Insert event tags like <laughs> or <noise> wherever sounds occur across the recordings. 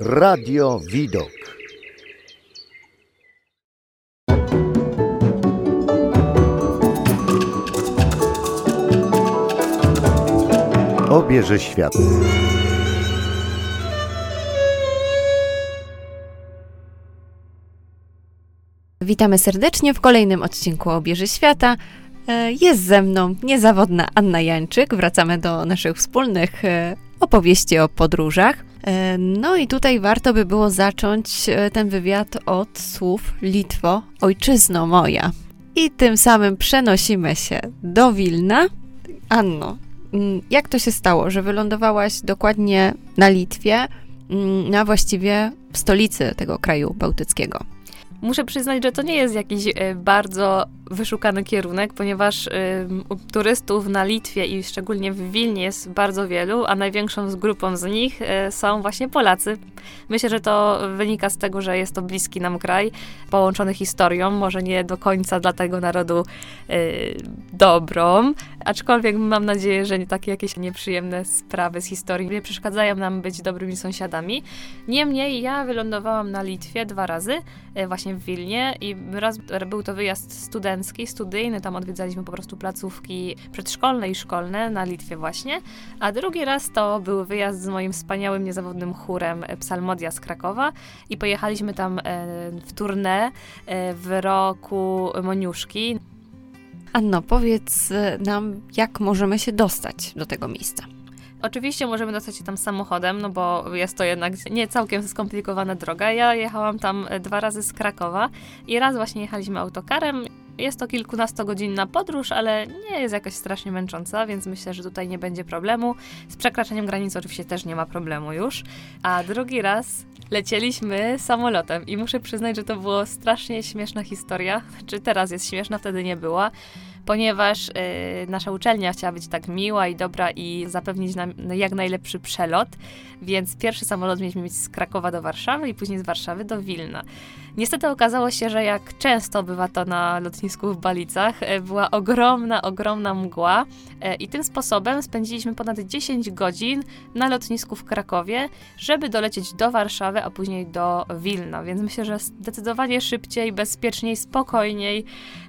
Radio Widok. Obierze świat. Witamy serdecznie w kolejnym odcinku Obieży Świata. E, Jest ze mną niezawodna Anna Jańczyk. Wracamy do naszych wspólnych e, opowieści o podróżach. E, No i tutaj warto by było zacząć e, ten wywiad od słów Litwo, ojczyzno moja. I tym samym przenosimy się do Wilna. Anno, mm, jak to się stało, że wylądowałaś dokładnie na Litwie, mm, na właściwie stolicy tego kraju bałtyckiego? Muszę przyznać, że to nie jest jakiś e, bardzo wyszukany kierunek, ponieważ e, turystów na Litwie i szczególnie w Wilnie jest bardzo wielu, a największą z grupą z nich e, są właśnie Polacy. Myślę, że to wynika z tego, że jest to bliski nam kraj, połączony historią, może nie do końca dla tego narodu dobrą, aczkolwiek mam nadzieję, że takie jakieś nieprzyjemne sprawy z historii nie przeszkadzają nam być dobrymi sąsiadami. Niemniej ja wylądowałam na Litwie dwa razy, e, właśnie w Wilnie i raz był to wyjazd studencki, studyjny, tam odwiedzaliśmy po prostu placówki przedszkolne i szkolne na Litwie właśnie, a drugi raz to był wyjazd z moim wspaniałym, niezawodnym chórem e, Psalmodia z Krakowa i pojechaliśmy tam e, w tournée w roku Moniuszki. Anno, powiedz e, nam, jak możemy się dostać do tego miejsca. Oczywiście możemy dostać się tam samochodem, no bo jest to jednak nie całkiem skomplikowana droga. Ja jechałam tam e, dwa razy z Krakowa i raz właśnie jechaliśmy autokarem. Jest to kilkunastogodzinna podróż, ale nie jest jakoś strasznie męcząca, więc myślę, że tutaj nie będzie problemu. Z przekraczaniem granicy oczywiście też nie ma problemu już. A drugi raz lecieliśmy samolotem i muszę przyznać, że to było strasznie śmieszna historia. <laughs> Czy teraz jest śmieszna, wtedy nie była ponieważ y, nasza uczelnia chciała być tak miła i dobra i zapewnić nam jak najlepszy przelot, więc pierwszy samolot mieliśmy mieć z Krakowa do Warszawy i później z Warszawy do Wilna. Niestety okazało się, że jak często bywa to na lotnisku w Balicach, e, była ogromna, ogromna mgła e, i tym sposobem spędziliśmy ponad 10 godzin na lotnisku w Krakowie, żeby dolecieć do Warszawy, a później do Wilna, więc myślę, że zdecydowanie szybciej, bezpieczniej, spokojniej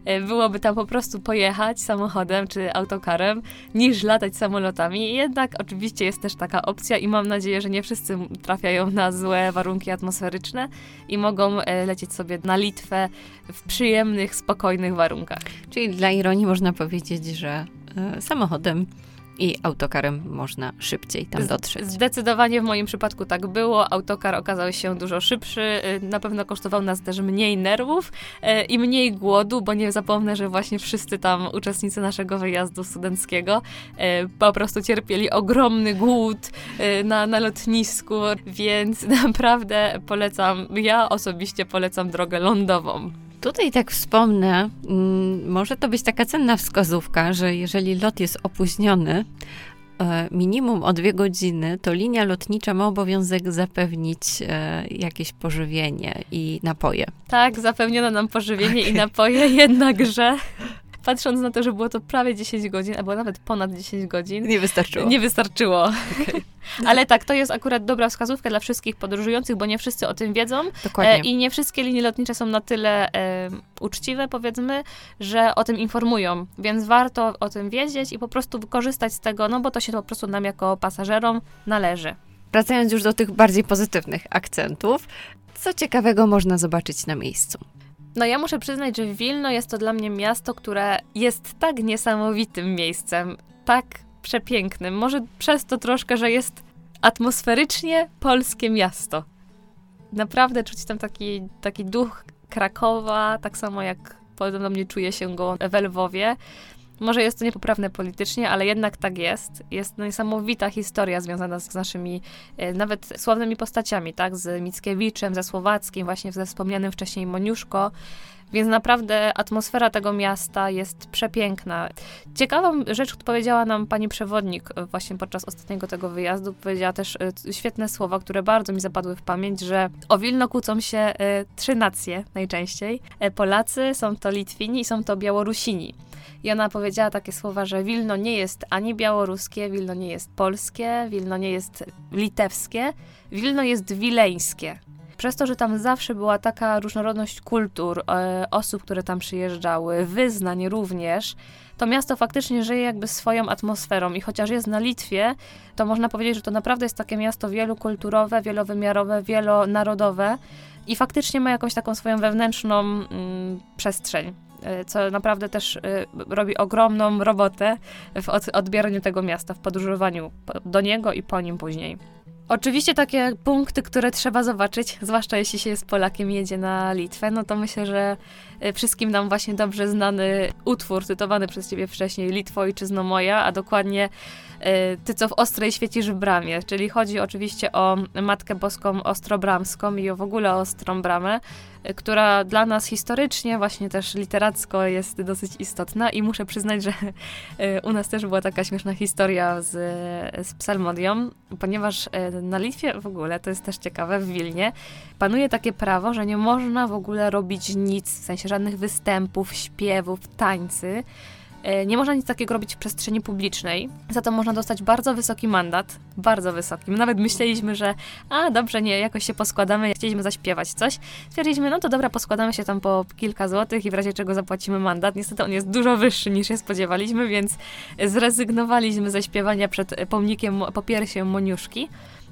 e, byłoby tam po prostu pojechać samochodem czy autokarem, niż latać samolotami. Jednak oczywiście jest też taka opcja i mam nadzieję, że nie wszyscy trafiają na złe warunki atmosferyczne i mogą e, lecieć sobie na Litwę w przyjemnych, spokojnych warunkach. Czyli dla ironii można powiedzieć, że e, samochodem i autokarem można szybciej tam dotrzeć. Zdecydowanie w moim przypadku tak było. Autokar okazał się dużo szybszy. y, Na pewno kosztował nas też mniej nerwów y, i mniej głodu, bo nie zapomnę, że właśnie wszyscy tam uczestnicy naszego wyjazdu studenckiego y, po prostu cierpieli ogromny głód na, na lotnisku, więc <laughs> naprawdę polecam, ja osobiście polecam drogę lądową. Tutaj tak wspomnę, mm, może to być taka cenna wskazówka, że jeżeli lot jest opóźniony, e, minimum o dwie godziny, to linia lotnicza ma obowiązek zapewnić e, jakieś pożywienie i napoje. Tak, zapewniono nam pożywienie i napoje, jednakże <laughs> patrząc na to, że było to prawie 10 godzin, albo nawet ponad 10 godzin, Nie wystarczyło. Nie wystarczyło. <laughs> Ale tak, to jest akurat dobra wskazówka dla wszystkich podróżujących, bo nie wszyscy o tym wiedzą Dokładnie. e, i nie wszystkie linie lotnicze są na tyle e, uczciwe, powiedzmy, że o tym informują. Więc warto o tym wiedzieć i po prostu korzystać z tego, no bo to się po prostu nam jako pasażerom należy. Wracając już do tych bardziej pozytywnych akcentów, co ciekawego można zobaczyć na miejscu? No ja muszę przyznać, że Wilno jest to dla mnie miasto, które jest tak niesamowitym miejscem, tak przepięknym. Może przez to troszkę, że jest atmosferycznie polskie miasto. Naprawdę czuć tam taki, taki duch Krakowa, tak samo jak podobno mnie czuje się go we Lwowie. Może jest to niepoprawne politycznie, ale jednak tak jest. Jest niesamowita historia związana z naszymi e, nawet sławnymi postaciami, tak? Z Mickiewiczem, ze Słowackim, właśnie ze wspomnianym wcześniej Moniuszko. Więc naprawdę atmosfera tego miasta jest przepiękna. Ciekawą rzecz, powiedziała nam pani przewodnik e, właśnie podczas ostatniego tego wyjazdu, powiedziała też e, świetne słowa, które bardzo mi zapadły w pamięć, że o Wilno kłócą się e, trzy nacje najczęściej. Polacy, są to Litwini i są to Białorusini. I ona powiedziała takie słowa, że Wilno nie jest ani białoruskie, Wilno nie jest polskie, Wilno nie jest litewskie, Wilno jest wileńskie. Przez to, że tam zawsze była taka różnorodność kultur, e, osób, które tam przyjeżdżały, wyznań również, to miasto faktycznie żyje jakby swoją atmosferą i chociaż jest na Litwie, to można powiedzieć, że to naprawdę jest takie miasto wielokulturowe, wielowymiarowe, wielonarodowe i faktycznie ma jakąś taką swoją wewnętrzną mm, przestrzeń. E, co naprawdę też e, robi ogromną robotę w odbieraniu tego miasta, w podróżowaniu do niego i po nim później. Oczywiście takie punkty, które trzeba zobaczyć, zwłaszcza jeśli się jest Polakiem i jedzie na Litwę, no to myślę, że wszystkim nam właśnie dobrze znany utwór tytowany przez ciebie wcześniej Litwo ojczyzno moja, a dokładnie ty co w ostrej świecisz w bramie, czyli chodzi oczywiście o Matkę Boską Ostrobramską i o w ogóle Ostrą Bramę, która dla nas historycznie, właśnie też literacko jest dosyć istotna. I muszę przyznać, że e, u nas też była taka śmieszna historia z, z psalmodią, ponieważ e, na Litwie w ogóle, to jest też ciekawe, w Wilnie, panuje takie prawo, że nie można w ogóle robić nic, w sensie żadnych występów, śpiewów, tańcy, E, nie można nic takiego robić w przestrzeni publicznej, za to można dostać bardzo wysoki mandat, bardzo wysoki. My nawet myśleliśmy, że a dobrze, nie, jakoś się poskładamy, chcieliśmy zaśpiewać coś. Stwierdziliśmy, no to dobra, poskładamy się tam po kilka złotych i w razie czego zapłacimy mandat. Niestety on jest dużo wyższy niż się spodziewaliśmy, więc zrezygnowaliśmy ze śpiewania przed pomnikiem popiersiem Moniuszki.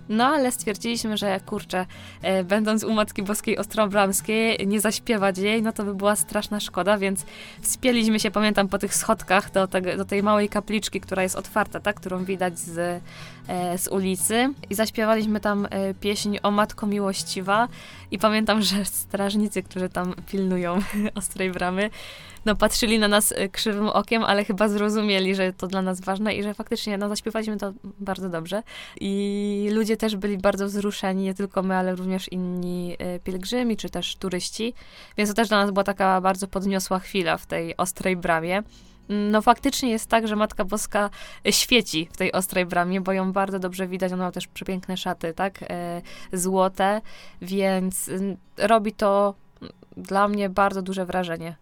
No ale stwierdziliśmy, że kurczę, e, będąc u Matki Boskiej Ostrobramskiej, nie zaśpiewać jej, no to by była straszna szkoda, więc wspięliśmy się, pamiętam, po tych schodkach do, tego, do tej małej kapliczki, która jest otwarta, tak, którą widać z, z ulicy i zaśpiewaliśmy tam e, pieśń o Matko Miłościwa i pamiętam, że strażnicy, którzy tam pilnują <laughs> Ostrej Bramy, no, patrzyli na nas y, krzywym okiem, ale chyba zrozumieli, że to dla nas ważne i że faktycznie no, zaśpiewaliśmy to bardzo dobrze. I ludzie też byli bardzo wzruszeni, nie tylko my, ale również inni pielgrzymi, czy też turyści. Więc to też dla nas była taka bardzo podniosła chwila w tej ostrej bramie. No faktycznie jest tak, że Matka Boska świeci w tej ostrej bramie, bo ją bardzo dobrze widać. Ona ma też przepiękne szaty, tak? E, złote, więc y, robi to dla mnie bardzo duże wrażenie.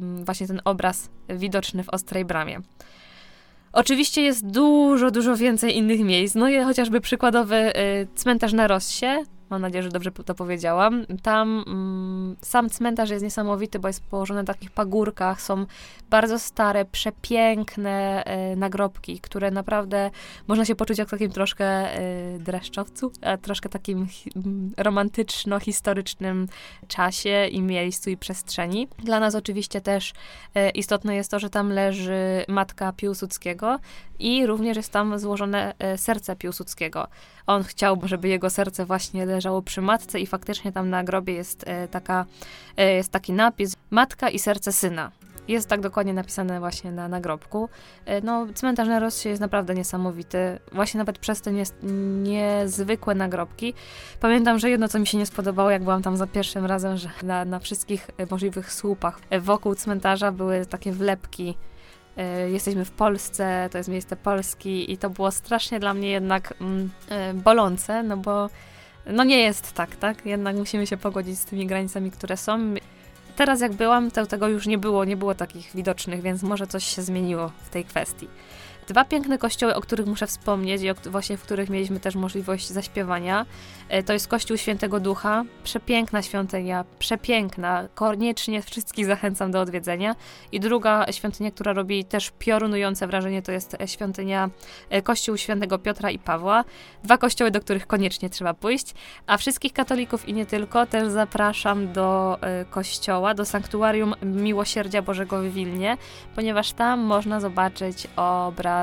Właśnie ten obraz widoczny w Ostrej Bramie. Oczywiście jest dużo, dużo więcej innych miejsc. No i chociażby przykładowy y, cmentarz na Rossie, Mam nadzieję, że dobrze to powiedziałam. Tam mm, sam cmentarz jest niesamowity, bo jest położony na takich pagórkach. Są bardzo stare, przepiękne e, nagrobki, które naprawdę można się poczuć jak w takim troszkę e, dreszczowcu, a troszkę takim hi, romantyczno-historycznym czasie i miejscu i przestrzeni. Dla nas oczywiście też e, istotne jest to, że tam leży matka Piłsudskiego i również jest tam złożone serce Piłsudskiego. On chciał, żeby jego serce właśnie leżało przy matce i faktycznie tam na grobie jest, e, taka, e, jest taki napis Matka i serce syna. Jest tak dokładnie napisane właśnie na nagrobku. No, cmentarz na Rosji jest naprawdę niesamowity. Właśnie nawet przez te nie, niezwykłe nagrobki. Pamiętam, że jedno, co mi się nie spodobało, jak byłam tam za pierwszym razem, że na, na wszystkich możliwych słupach wokół cmentarza były takie wlepki E, jesteśmy w Polsce, to jest miejsce Polski i to było strasznie dla mnie jednak mm, e, bolące, no bo no nie jest tak, tak? Jednak musimy się pogodzić z tymi granicami, które są. Teraz jak byłam, to tego już nie było, nie było takich widocznych, więc może coś się zmieniło w tej kwestii. Dwa piękne kościoły, o których muszę wspomnieć i o, właśnie w których mieliśmy też możliwość zaśpiewania. E, to jest Kościół Świętego Ducha, przepiękna świątynia, przepiękna, koniecznie wszystkich zachęcam do odwiedzenia. I druga świątynia, która robi też piorunujące wrażenie, to jest e, świątynia e, Kościół Świętego Piotra i Pawła. Dwa kościoły, do których koniecznie trzeba pójść. A wszystkich katolików i nie tylko też zapraszam do kościoła, do Sanktuarium Miłosierdzia Bożego w Wilnie, ponieważ tam można zobaczyć obraz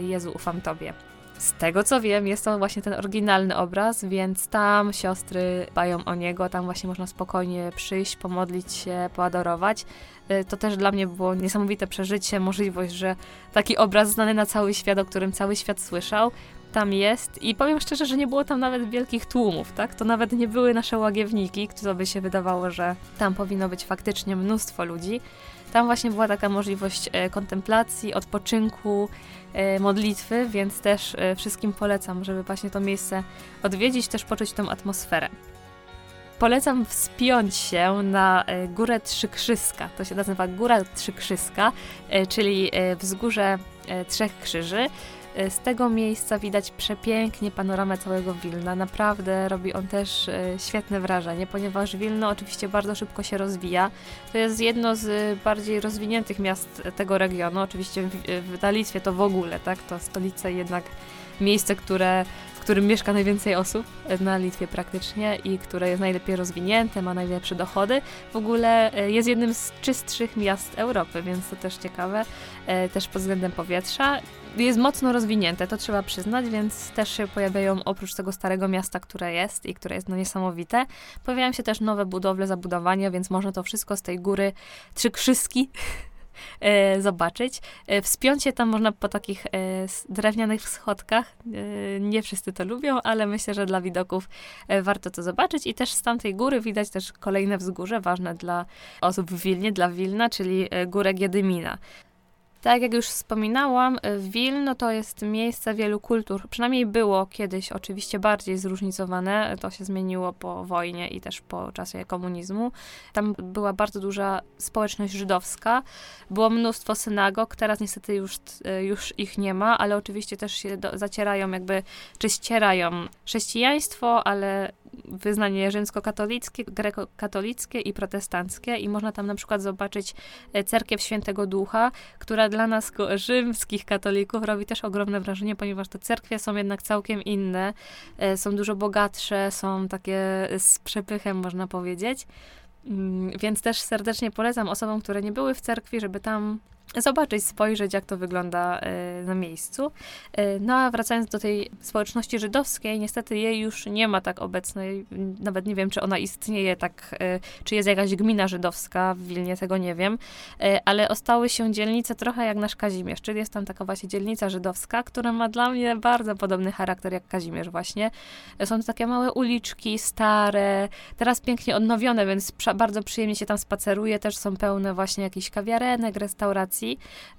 Jezu ufam Tobie. Z tego co wiem, jest to właśnie ten oryginalny obraz, więc tam siostry dbają o niego, tam właśnie można spokojnie przyjść, pomodlić się, poadorować. Y, to też dla mnie było niesamowite przeżycie, możliwość, że taki obraz znany na cały świat, o którym cały świat słyszał, tam jest i powiem szczerze, że nie było tam nawet wielkich tłumów, tak? To nawet nie były nasze łagiewniki, które by się wydawało, że tam powinno być faktycznie mnóstwo ludzi. Tam właśnie była taka możliwość e, kontemplacji, odpoczynku, e, modlitwy, więc też e, wszystkim polecam, żeby właśnie to miejsce odwiedzić, też poczuć tą atmosferę. Polecam wspiąć się na górę Trzykrzyska. To się nazywa Góra Trzykrzyska, czyli wzgórze Trzech Krzyży. E, z tego miejsca widać przepięknie panoramę całego Wilna. Naprawdę robi on też e, świetne wrażenie, ponieważ Wilno oczywiście bardzo szybko się rozwija. To jest jedno z bardziej rozwiniętych miast tego regionu. Oczywiście w, w Litwie to w ogóle, tak? To stolica jednak miejsce, które, którym mieszka najwięcej osób na Litwie praktycznie i które jest najlepiej rozwinięte, ma najlepsze dochody. W ogóle e, jest jednym z czystszych miast Europy, więc to też ciekawe, też pod względem powietrza jest mocno rozwinięte, to trzeba przyznać, więc też się pojawiają oprócz tego starego miasta, które jest i które jest no niesamowite, pojawiają się też nowe budowle, zabudowania, więc można to wszystko z tej góry Trzykrzyski e, <laughs> zobaczyć. E, wspiąć się tam można po takich e, drewnianych schodkach. Nie wszyscy to lubią, ale myślę, że dla widoków warto to zobaczyć. I też z tamtej góry widać też kolejne wzgórze ważne dla osób w Wilnie, dla Wilna, czyli górę Giedymina. Tak jak już wspominałam, Wilno to jest miejsce wielu kultur. Przynajmniej było kiedyś oczywiście bardziej zróżnicowane. To się zmieniło po wojnie i też po czasie komunizmu. Tam była bardzo duża społeczność żydowska. Było mnóstwo synagog. Teraz niestety już, już ich nie ma, ale oczywiście też się do, zacierają jakby, czy ścierają chrześcijaństwo, ale wyznanie rzymskokatolickie, grekokatolickie i protestanckie i można tam na przykład zobaczyć e, cerkiew Świętego Ducha, która dla nas rzymskich katolików robi też ogromne wrażenie, ponieważ te cerkwie są jednak całkiem inne, e, są dużo bogatsze, są takie z przepychem można powiedzieć. Mm, więc też serdecznie polecam osobom, które nie były w cerkwi, żeby tam zobaczyć, spojrzeć, jak to wygląda e, na miejscu. E, no a wracając do tej społeczności żydowskiej, niestety jej już nie ma tak obecnej, nawet nie wiem, czy ona istnieje tak, e, czy jest jakaś gmina żydowska w Wilnie, tego nie wiem, ale ostały się dzielnice trochę jak nasz Kazimierz, czyli jest tam taka właśnie dzielnica żydowska, która ma dla mnie bardzo podobny charakter jak Kazimierz właśnie. Są to takie małe uliczki, stare, teraz pięknie odnowione, więc bardzo przyjemnie się tam spaceruje, też są pełne właśnie jakichś kawiarenek, restauracji,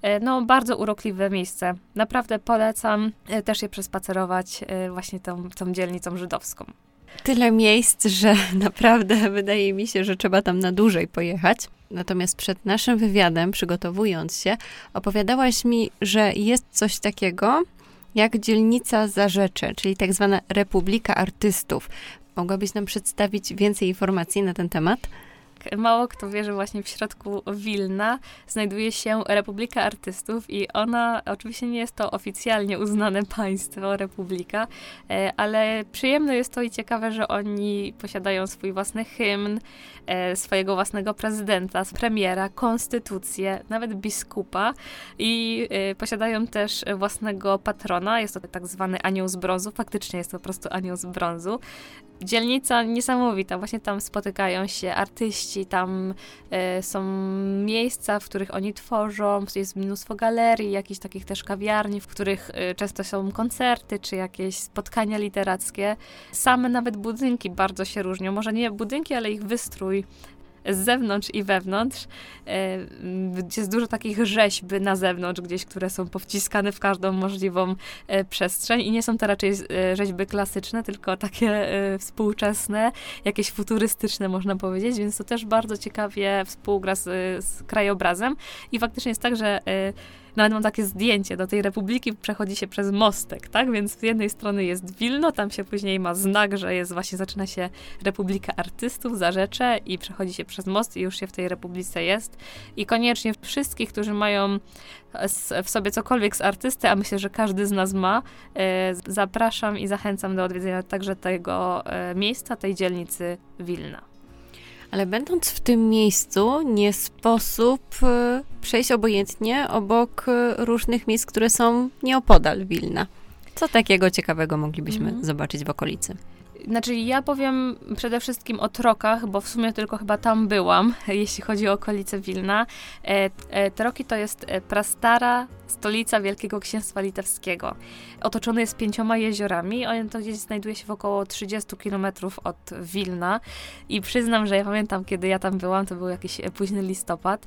E, no, bardzo urokliwe miejsce. Naprawdę polecam e, też je przespacerować e, właśnie tą, tą dzielnicą żydowską. Tyle miejsc, że <laughs> naprawdę wydaje mi się, że trzeba tam na dłużej pojechać. Natomiast przed naszym wywiadem, przygotowując się, opowiadałaś mi, że jest coś takiego jak dzielnica Zarzecze, czyli tak zwana Republika Artystów. Mogłabyś nam przedstawić więcej informacji na ten temat? Mało kto wie, że właśnie w środku Wilna znajduje się Republika Artystów i ona, oczywiście nie jest to oficjalnie uznane <laughs> państwo, republika, e, ale przyjemne jest to i ciekawe, że oni posiadają swój własny hymn, e, swojego własnego prezydenta, premiera, konstytucję, nawet biskupa i e, posiadają też własnego patrona, jest to tak zwany anioł z brązu, faktycznie jest to po prostu anioł z brązu. Dzielnica niesamowita, właśnie tam spotykają się artyści, tam e, są miejsca, w których oni tworzą, jest mnóstwo galerii, jakichś takich też kawiarni, w których e, często są koncerty, czy jakieś spotkania literackie. Same nawet budynki bardzo się różnią, może nie budynki, ale ich wystrój z zewnątrz i wewnątrz. E, jest dużo takich rzeźb na zewnątrz gdzieś, które są powciskane w każdą możliwą e, przestrzeń i nie są to raczej e, rzeźby klasyczne, tylko takie współczesne, jakieś futurystyczne można powiedzieć, więc to też bardzo ciekawie współgra z, z krajobrazem i faktycznie jest tak, że nawet mam takie zdjęcie, do tej republiki przechodzi się przez mostek, tak? Więc z jednej strony jest Wilno, tam się później ma znak, że jest właśnie, zaczyna się Republika Artystów, Zarzecze i przechodzi się przez most i już się w tej republice jest. I koniecznie wszystkich, którzy mają w sobie cokolwiek z artysty, a myślę, że każdy z nas ma, e, zapraszam i zachęcam do odwiedzenia także tego e, miejsca, tej dzielnicy Wilna. Ale będąc w tym miejscu, nie sposób e, przejść obojętnie obok e, różnych miejsc, które są nieopodal Wilna. Co takiego ciekawego moglibyśmy mm. zobaczyć w okolicy? Znaczy, ja powiem przede wszystkim o Trokach, bo w sumie tylko chyba tam byłam, <laughs> jeśli chodzi o okolice Wilna. E, e, Troki to jest e, prastara stolica Wielkiego Księstwa Litewskiego. Otoczony jest pięcioma jeziorami. On to gdzieś znajduje się w około 30 kilometrów od Wilna. I przyznam, że ja pamiętam, kiedy ja tam byłam, to był jakiś e, późny listopad.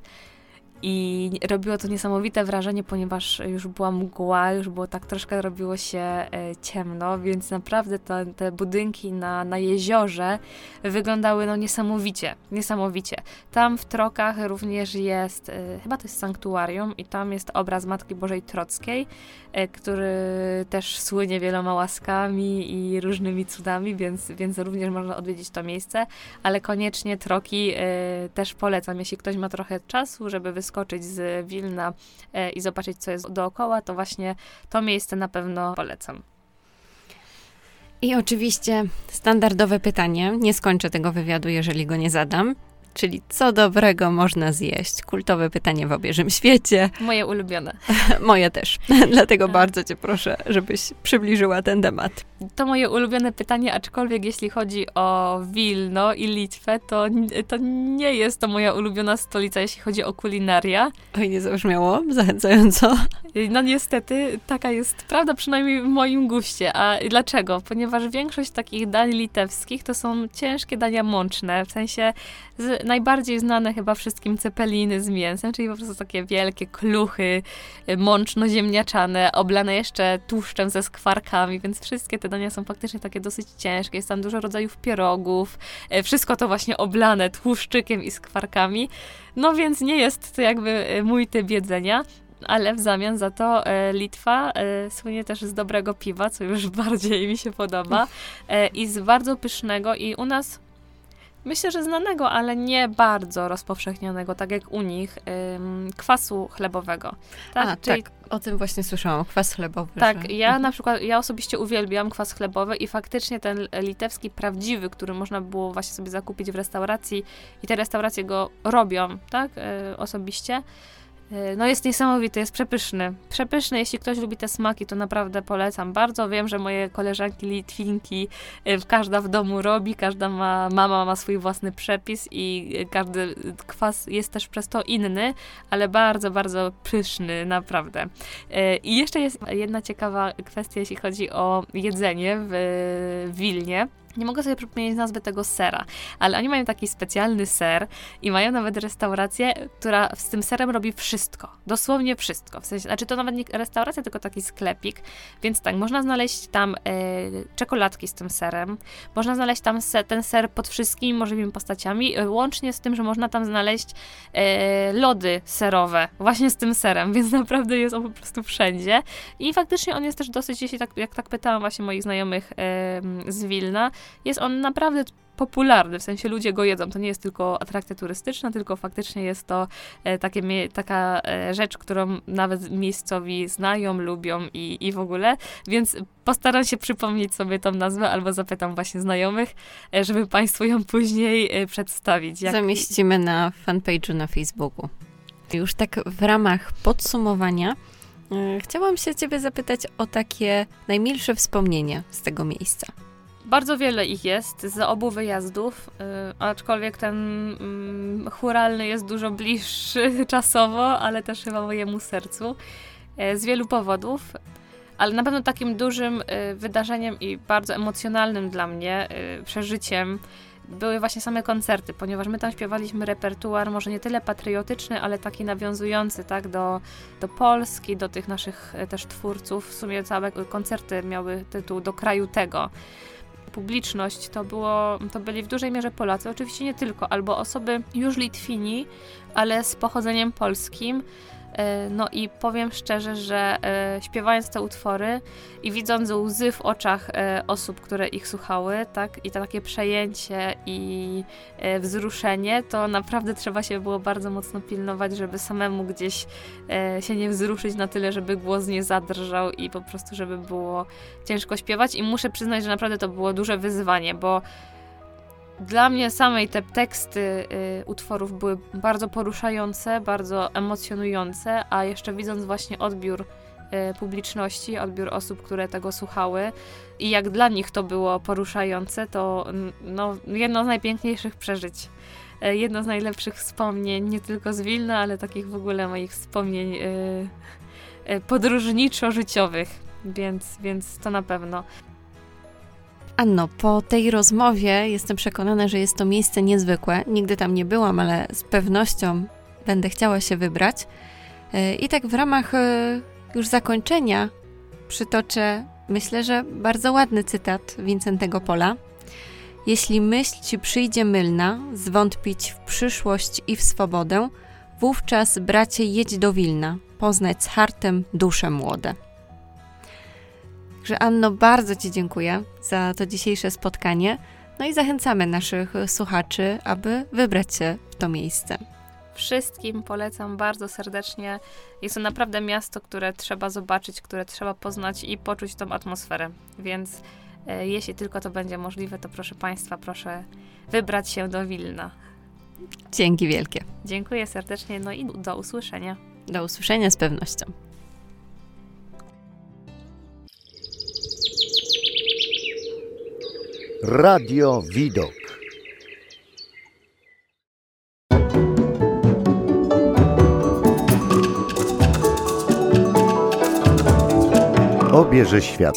I robiło to niesamowite wrażenie, ponieważ już była mgła, już było tak troszkę robiło się e, ciemno, więc naprawdę te, te budynki na, na jeziorze wyglądały no niesamowicie, niesamowicie. Tam w Trokach również jest, e, chyba to jest sanktuarium i tam jest obraz Matki Bożej Trockiej, e, który też słynie wieloma łaskami i różnymi cudami, więc, więc również można odwiedzić to miejsce, ale koniecznie Troki też polecam, jeśli ktoś ma trochę czasu, żeby wysłuchać wyskoczyć z Wilna e, i zobaczyć, co jest dookoła, to właśnie to miejsce na pewno polecam. I oczywiście standardowe pytanie. Nie skończę tego wywiadu, jeżeli go nie zadam czyli co dobrego można zjeść? Kultowe pytanie w obieżym świecie. <laughs> Moje ulubione. <laughs> moje też. <laughs> Dlatego tak. bardzo cię proszę, żebyś przybliżyła ten temat. To moje ulubione pytanie, aczkolwiek jeśli chodzi o Wilno i Litwę, to, to nie jest to moja ulubiona stolica, jeśli chodzi o kulinaria. Oj, nie zabrzmiało zachęcająco. No niestety, taka jest prawda, przynajmniej w moim guście. A dlaczego? Ponieważ większość takich dań litewskich to są ciężkie dania mączne, w sensie najbardziej znane chyba wszystkim cepeliny z mięsem, czyli po prostu takie wielkie kluchy y, mączno-ziemniaczane, oblane jeszcze tłuszczem ze skwarkami, więc wszystkie te dania są faktycznie takie dosyć ciężkie. Jest tam dużo rodzajów pierogów, y, wszystko to właśnie oblane tłuszczykiem i skwarkami. No więc nie jest to jakby y, mój typ jedzenia ale w zamian za to e, Litwa e, słynie też z dobrego piwa, co już <laughs> bardziej mi się podoba, e, i z bardzo pysznego i u nas myślę, że znanego, ale nie bardzo rozpowszechnionego, tak jak u nich, ym, kwasu chlebowego. Tak? A, Czyli... tak, o tym właśnie słyszałam, kwas chlebowy. Tak, że... ja mhm. na przykład, ja osobiście uwielbiam kwas chlebowy i faktycznie ten litewski prawdziwy, który można było właśnie sobie zakupić w restauracji i te restauracje go robią, tak, y, osobiście, no jest niesamowity, jest przepyszny. Przepyszny, jeśli ktoś lubi te smaki, to naprawdę polecam bardzo. Wiem, że moje koleżanki Litwinki e, każda w domu robi, każda ma, mama ma swój własny przepis i każdy kwas jest też przez to inny, ale bardzo, bardzo pyszny, naprawdę. I jeszcze jest jedna ciekawa kwestia, jeśli chodzi o jedzenie w Wilnie. Nie mogę sobie przypomnieć nazwy tego sera, ale oni mają taki specjalny ser i mają nawet restaurację, która z tym serem robi wszystko. Dosłownie wszystko. W sensie, znaczy to nawet nie restauracja, tylko taki sklepik. Więc tak, można znaleźć tam e, czekoladki z tym serem, można znaleźć tam se, ten ser pod wszystkimi możliwymi postaciami, e, łącznie z tym, że można tam znaleźć e, lody serowe właśnie z tym serem, więc naprawdę jest on po prostu wszędzie. I faktycznie on jest też dosyć, jeśli tak, jak tak pytałam właśnie moich znajomych z Wilna, jest on naprawdę popularny, w sensie ludzie go jedzą. To nie jest tylko atrakcja turystyczna, tylko faktycznie jest to e, takie, taka e, rzecz, którą nawet miejscowi znają, lubią i, i w ogóle, więc postaram się przypomnieć sobie tą nazwę albo zapytam właśnie znajomych, e, żeby Państwu ją później przedstawić. Jak... Zamieścimy na fanpage'u na Facebooku. Już tak w ramach podsumowania chciałam się Ciebie zapytać o takie najmilsze wspomnienia z tego miejsca. Bardzo wiele ich jest z obu wyjazdów, yy, aczkolwiek ten yy, churalny jest dużo bliższy <laughs> czasowo, ale też chyba mojemu sercu. Yy, z wielu powodów. Ale na pewno takim dużym y, wydarzeniem i bardzo emocjonalnym dla mnie y, przeżyciem były właśnie same koncerty, ponieważ my tam śpiewaliśmy repertuar może nie tyle patriotyczny, ale taki nawiązujący tak, do, do Polski, do tych naszych y, też twórców. W sumie całe koncerty miały tytuł Do kraju tego publiczność to, było, to byli w dużej mierze Polacy, oczywiście nie tylko, albo osoby już Litwini, ale z pochodzeniem polskim, no i powiem szczerze, że e, śpiewając te utwory i widząc łzy w oczach e, osób, które ich słuchały, tak, i to takie przejęcie i wzruszenie, to naprawdę trzeba się było bardzo mocno pilnować, żeby samemu gdzieś się nie wzruszyć na tyle, żeby głos nie zadrżał i po prostu, żeby było ciężko śpiewać. I muszę przyznać, że naprawdę to było duże wyzwanie, bo dla mnie samej te teksty y, utworów były bardzo poruszające, bardzo emocjonujące, a jeszcze widząc właśnie odbiór e, publiczności, odbiór osób, które tego słuchały i jak dla nich to było poruszające, to no, jedno z najpiękniejszych przeżyć. E, jedno z najlepszych wspomnień, nie tylko z Wilna, ale takich w ogóle moich wspomnień podróżniczo-życiowych, więc, więc to na pewno. Anno, po tej rozmowie jestem przekonana, że jest to miejsce niezwykłe. Nigdy tam nie byłam, ale z pewnością będę chciała się wybrać. E, I tak w ramach e, już zakończenia przytoczę, myślę, że bardzo ładny cytat Wincentego Pola. Jeśli myśl ci przyjdzie mylna, zwątpić w przyszłość i w swobodę, wówczas, bracie, jedź do Wilna, poznać z hartem dusze młode. Także Anno, bardzo Ci dziękuję za to dzisiejsze spotkanie. No i zachęcamy naszych słuchaczy, aby wybrać się w to miejsce. Wszystkim polecam bardzo serdecznie. Jest to naprawdę miasto, które trzeba zobaczyć, które trzeba poznać i poczuć tą atmosferę. Więc e, jeśli tylko to będzie możliwe, to proszę Państwa, proszę wybrać się do Wilna. Dzięki wielkie. Dziękuję serdecznie, no i do usłyszenia. Do usłyszenia z pewnością. Radio Widok. Obierze świat.